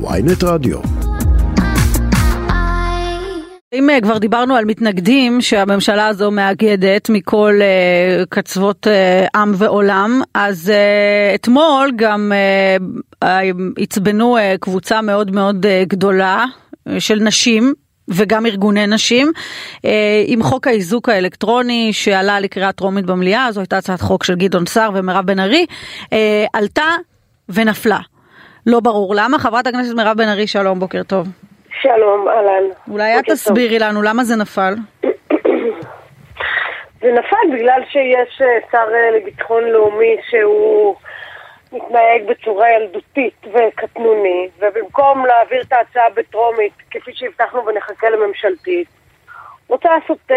ויינט רדיו. אם אה, כבר דיברנו על מתנגדים שהממשלה הזו מאגדת מכל uh, קצוות uh, עם ועולם, אז uh, אתמול גם uh, uh, קבוצה מאוד מאוד uh, גדולה uh, של נשים וגם ארגוני נשים עם חוק האיזוק האלקטרוני שעלה לקריאה טרומית במליאה, זו הייתה הצעת חוק של גדעון סער ומירב בן ארי, עלתה ונפלה. לא ברור למה. חברת הכנסת מירב בן ארי, שלום, בוקר טוב. שלום, אהלן. אולי את תסבירי לנו למה זה נפל. זה נפל בגלל שיש אה, שר אה, לביטחון לאומי שהוא מתנהג בצורה ילדותית וקטנוני, ובמקום להעביר את ההצעה בטרומית, כפי שהבטחנו ונחכה לממשלתית, רוצה לעשות, אה,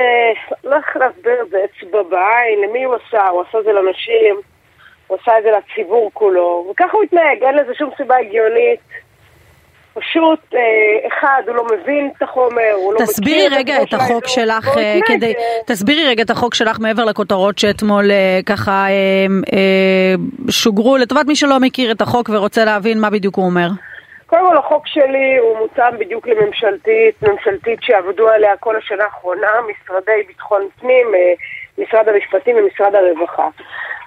לא איך להסביר את זה, אצבע בעין, למי הוא עשה? הוא עשה את זה לנשים, הוא עשה את זה לציבור כולו, וככה הוא התנהג, אין לזה שום סיבה הגיונית. פשוט, אה, אחד, הוא לא מבין את החומר, הוא לא מכיר תסבירי רגע את החוק שלך, אה, כדי, תסבירי רגע את החוק שלך מעבר לכותרות שאתמול אה, ככה שוגרו, לטובת מי שלא מכיר את החוק ורוצה להבין מה בדיוק הוא אומר. קודם כל החוק שלי הוא מותאם בדיוק לממשלתית, ממשלתית שעבדו עליה כל השנה האחרונה, משרדי ביטחון פנים, משרד המשפטים ומשרד הרווחה.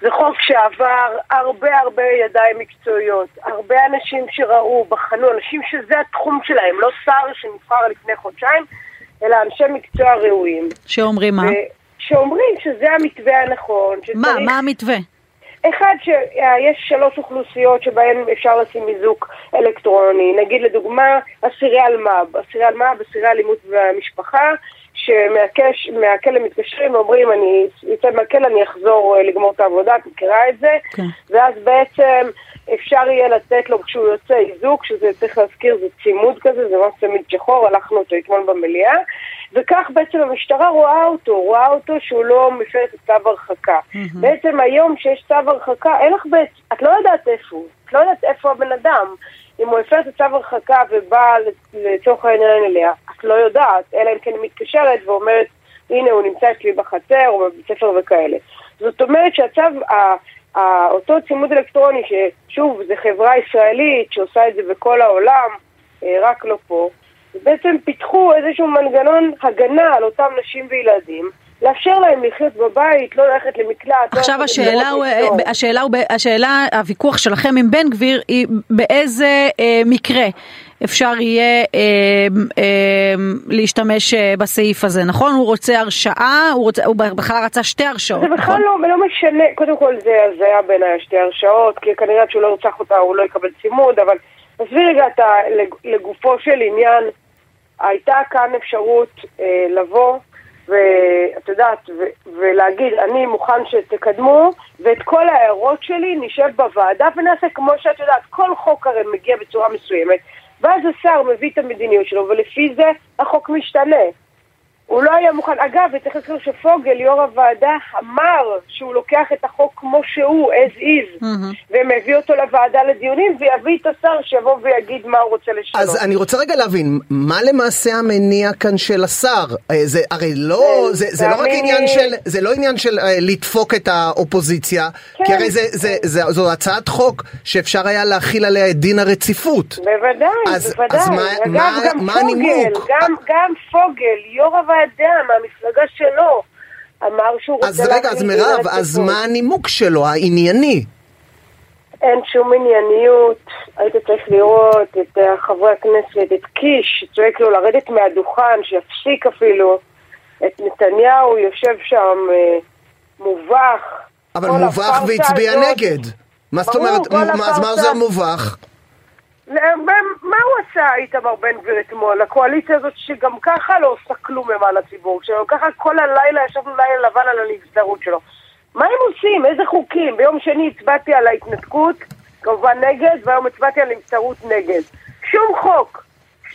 זה חוק שעבר הרבה הרבה ידיים מקצועיות, הרבה אנשים שראו, בחנו, אנשים שזה התחום שלהם, לא שר שנבחר לפני חודשיים, אלא אנשי מקצוע ראויים. שאומרים מה? שאומרים שזה המתווה הנכון. שצריך... מה? מה המתווה? אחד, שיש שלוש אוכלוסיות שבהן אפשר לשים איזוק אלקטרוני. נגיד לדוגמה, אסירי אלמ"ב. אסירי אלמ"ב, אסירי אלימות במשפחה. שמהכלא מתקשרים ואומרים, אני יוצא מהכלא, אני אחזור אה, לגמור את העבודה, את מכירה את זה? כן. ואז בעצם אפשר יהיה לתת לו כשהוא יוצא איזוק, שזה צריך להזכיר, זה צימוד כזה, זה ממש צמיד שחור, הלכנו אותו אתמול במליאה, וכך בעצם המשטרה רואה אותו, רואה אותו שהוא לא מפר את צו הרחקה. Mm-hmm. בעצם היום שיש צו הרחקה, אין לך בעצם, את לא יודעת איפה הוא, את לא יודעת איפה הבן אדם. אם הוא הפר את הצו הרחקה ובא לצורך העניין אליה, לא יודעת, אלא אם כן היא מתקשרת ואומרת, הנה הוא נמצא אצלי בחצר או בבית ספר וכאלה. זאת אומרת שהצו, אותו צימוד אלקטרוני, ששוב, זו חברה ישראלית שעושה את זה בכל העולם, אה, רק לא פה, בעצם פיתחו איזשהו מנגנון הגנה על אותם נשים וילדים, לאפשר להם לחיות בבית, לא ללכת למקלט. לא עכשיו לא השאלה הוא, השאלה הוא, השאלה, הוויכוח שלכם עם בן גביר היא באיזה אה, מקרה אפשר יהיה אה, אה, להשתמש אה, בסעיף הזה, נכון? הוא רוצה הרשעה, הוא, רוצה, הוא בכלל רצה שתי הרשעות, זה בכלל נכון? לא, לא משנה, קודם כל זה הזיה בין שתי הרשעות, כי כנראה שהוא לא ירצח אותה הוא לא יקבל צימוד, אבל עזבי רגע את ה... לגופו של עניין, הייתה כאן אפשרות אה, לבוא ואת יודעת, ו- ולהגיד, אני מוכן שתקדמו, ואת כל ההערות שלי נשב בוועדה ונעשה כמו שאת יודעת, כל חוק הרי מגיע בצורה מסוימת, ואז השר מביא את המדיניות שלו, ולפי זה החוק משתנה. הוא לא היה מוכן. אגב, וצריך לזכור שפוגל, יו"ר הוועדה, אמר שהוא לוקח את החוק כמו שהוא, as is, mm-hmm. ומביא אותו לוועדה לדיונים, ויביא את השר שיבוא ויגיד מה הוא רוצה לשנות. אז אני רוצה רגע להבין, מה למעשה המניע כאן של השר? אה, זה הרי לא, זה, זה, זה לא רק עניין של, זה לא עניין של uh, לדפוק את האופוזיציה, כן. כי הרי זה, זה, זה, זה, זו הצעת חוק שאפשר היה להכיל עליה את דין הרציפות. בוודאי, אז, בוודאי. אז מה, אגב, מה, גם מה פוגל, הנימוק? גם, גם פוגל, יו"ר הוועדה. אדם מהמפלגה שלו אמר שהוא רוצה... אז רגע, אז מירב, אז מה הנימוק שלו, הענייני? אין שום ענייניות, היית צריך לראות את uh, חברי הכנסת, את קיש, שצועק לו לרדת מהדוכן, שיפסיק אפילו, את נתניהו יושב שם uh, מובך. אבל מובך והצביע נגד. מה זאת אומרת, אז מה זה מובך? מה הוא עשה איתמר בן גביר אתמול? הקואליציה הזאת שגם ככה לא עושה כלום למען הציבור, שגם ככה כל הלילה ישבנו לילה לבן על הנבצרות שלו. מה הם עושים? איזה חוקים? ביום שני הצבעתי על ההתנתקות, כמובן נגד, והיום הצבעתי על נבצרות נגד. שום חוק.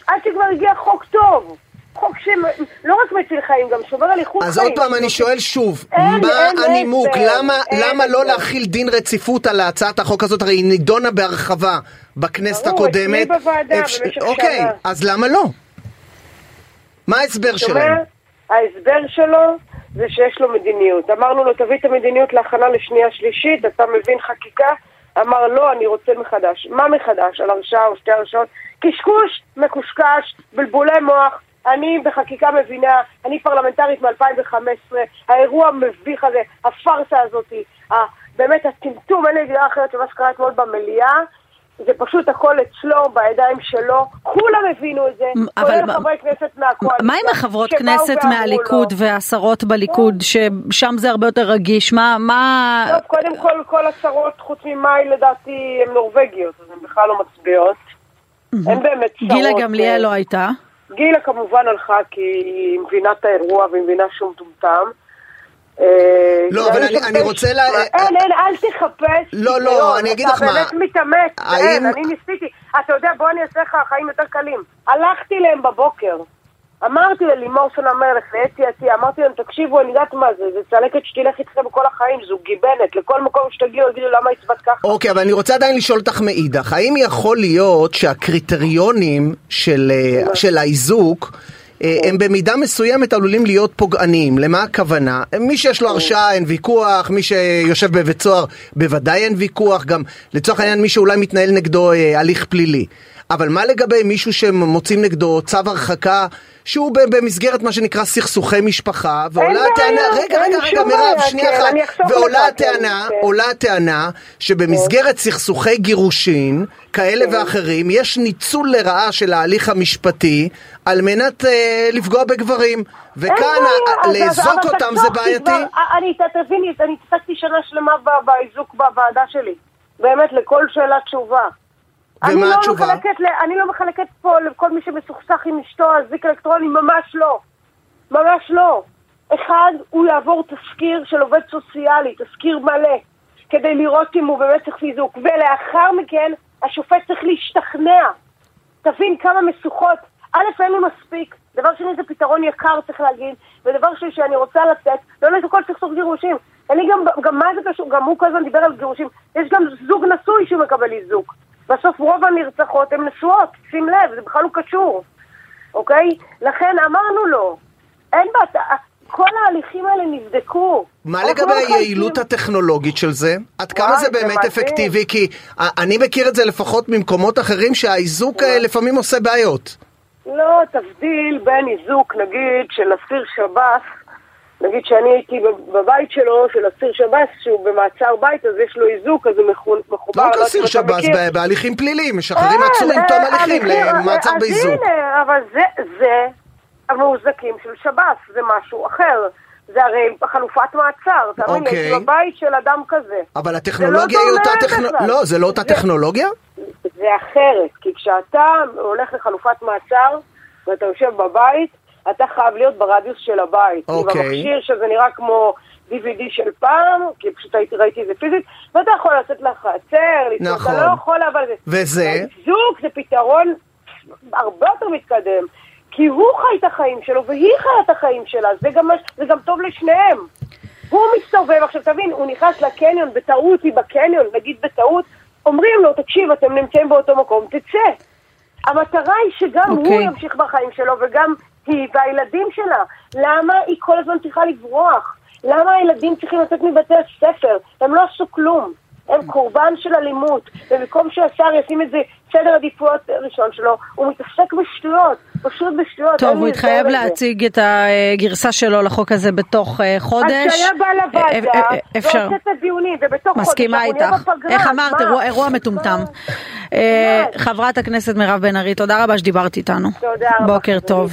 עד שכבר הגיע חוק טוב. חוק שלא רק מציל חיים, גם שומר על איכות חיים. אז עוד פעם אני שואל שוב, מה הנימוק? למה לא להכיל דין רציפות על הצעת החוק הזאת? הרי היא נידונה בהרחבה בכנסת הקודמת. ברור, אצלי בוועדה במשך שנה. אוקיי, אז למה לא? מה ההסבר שלהם? ההסבר שלו זה שיש לו מדיניות. אמרנו לו, תביא את המדיניות להכנה לשנייה שלישית, אתה מבין חקיקה, אמר לא, אני רוצה מחדש. מה מחדש? על הרשעה או שתי הרשעות? קשקוש, מקושקש, בלבולי מוח. אני בחקיקה מבינה, אני פרלמנטרית מ-2015, האירוע המביך הזה, הפארסה הזאתי, באמת הטמטום, אין לי ידיעה אחרת של מה שקרה אתמול במליאה, זה פשוט הכל אצלו, בידיים שלו, כולם הבינו את זה, כולל חברי כנסת מהקואליציה. מה עם החברות כנסת מהליכוד והשרות בליכוד, ששם זה הרבה יותר רגיש, מה... מה... טוב, קודם כל, כל השרות, חוץ ממאי, לדעתי, הן נורבגיות, אז הן בכלל לא מצביעות. אין באמת שרות. גילה גמליאל לא הייתה. גילה כמובן הלכה כי היא מבינה את האירוע והיא מבינה שהוא מטומטם. לא, אבל אני רוצה ל... אין, אין, אל תחפש. לא, לא, אני אגיד לך מה. אתה באמת מתאמץ, אין, אני ניסיתי. אתה יודע, בוא אני אעשה לך חיים יותר קלים. הלכתי להם בבוקר. אמרתי ללימור סון המלך, לאתי עטיה, אמרתי להם, תקשיבו, אני יודעת מה זה, זה צלקת שתלך איתכם בכל החיים, זו גיבנת, לכל מקום שתגיעו, יגידו למה הצבעת ככה. אוקיי, אבל אני רוצה עדיין לשאול אותך מאידך, האם יכול להיות שהקריטריונים של, של האיזוק, הם במידה מסוימת עלולים להיות פוגעניים. למה הכוונה? מי שיש לו הרשעה אין ויכוח, מי שיושב בבית סוהר בוודאי אין ויכוח, גם לצורך העניין מי שאולי מתנהל נגדו הליך פלילי. אבל מה לגבי מישהו שמוצאים נגדו צו הרחקה שהוא במסגרת מה שנקרא סכסוכי משפחה ועולה הטענה, רגע רגע רגע מירב שנייה אחת, ועולה הטענה, עולה הטענה שבמסגרת סכסוכי גירושין כאלה ואחרים יש ניצול לרעה של ההליך המשפטי על מנת לפגוע בגברים. וכאן לאזוק אותם זה בעייתי. אני תביני, אני התעסקתי שנה שלמה באיזוק בוועדה שלי, באמת לכל שאלה תשובה. ומה לא התשובה? מחלקת, אני לא מחלקת פה לכל מי שמסוכסך עם אשתו אזיק אלקטרוני, ממש לא. ממש לא. אחד, הוא יעבור תסקיר של עובד סוציאלי, תסקיר מלא, כדי לראות אם הוא באמת צריך חיזוק. ולאחר מכן, השופט צריך להשתכנע. תבין כמה משוכות. א', אין לי מספיק. דבר שני, זה פתרון יקר, צריך להגיד. ודבר שני, שאני רוצה לתת, לא לכל סכסוך גירושים. אני גם, גם מה זה קשור? גם הוא כל הזמן דיבר על גירושים. יש גם זוג נשוי שמקבל איזוק. בסוף רוב הנרצחות הן נשואות, שים לב, זה בכלל לא קשור, אוקיי? לכן אמרנו לו, אין בעיה, כל ההליכים האלה נבדקו. מה לגבי היעילות הטכנולוגית של זה? עד כמה זה באמת אפקטיבי? כי אני מכיר את זה לפחות ממקומות אחרים שהאיזוק לפעמים עושה בעיות. לא, תבדיל בין איזוק, נגיד, של אסיר שב"ס, נגיד שאני הייתי בבית שלו, של אסיר שב"ס, שהוא במעצר בית, אז יש לו איזוק, אז הוא מחובר. לא כאסיר שב"ס, בהליכים פליליים, משחררים עצורים תום הליכים למעצר באיזוק. אז הנה, אבל זה המאוזקים של שב"ס, זה משהו אחר. זה הרי חלופת מעצר, אתה מבין? יש בבית של אדם כזה. אבל הטכנולוגיה היא אותה טכנולוגיה? לא, זה לא אותה טכנולוגיה? זה אחרת, כי כשאתה הולך לחלופת מעצר, ואתה יושב בבית, אתה חייב להיות ברדיוס של הבית. אוקיי. Okay. במכשיר שזה נראה כמו DVD של פעם, כי פשוט הייתי, ראיתי את זה פיזית, ואתה יכול לעשות לך עצר, נכון. אתה לא יכול, אבל... וזה? זוג זה פתרון הרבה יותר מתקדם. כי הוא חי את החיים שלו, והיא חיה את החיים שלה, זה גם, זה גם טוב לשניהם. הוא מסתובב, עכשיו תבין, הוא נכנס לקניון, בטעות היא בקניון, נגיד בטעות, אומרים לו, תקשיב, אתם נמצאים באותו מקום, תצא. המטרה היא שגם okay. הוא אוקיי. ימשיך בחיים שלו, וגם היא והילדים שלה. למה היא כל הזמן צריכה לברוח? למה הילדים צריכים לצאת מבתי הספר? הם לא עשו כלום. הם קורבן של אלימות, ובמקום שהשר ישים את זה סדר עדיפויות ראשון שלו, הוא מתעסק בשטויות, פשוט בשטויות. טוב, הוא התחייב להציג את הגרסה שלו לחוק הזה בתוך חודש. אז שהיה בא לוועדה, ועושה את הדיונים, ובתוך חודש, מסכימה איתך. איך אמרת, אירוע מטומטם. חברת הכנסת מירב בן ארי, תודה רבה שדיברת איתנו. תודה רבה. בוקר טוב.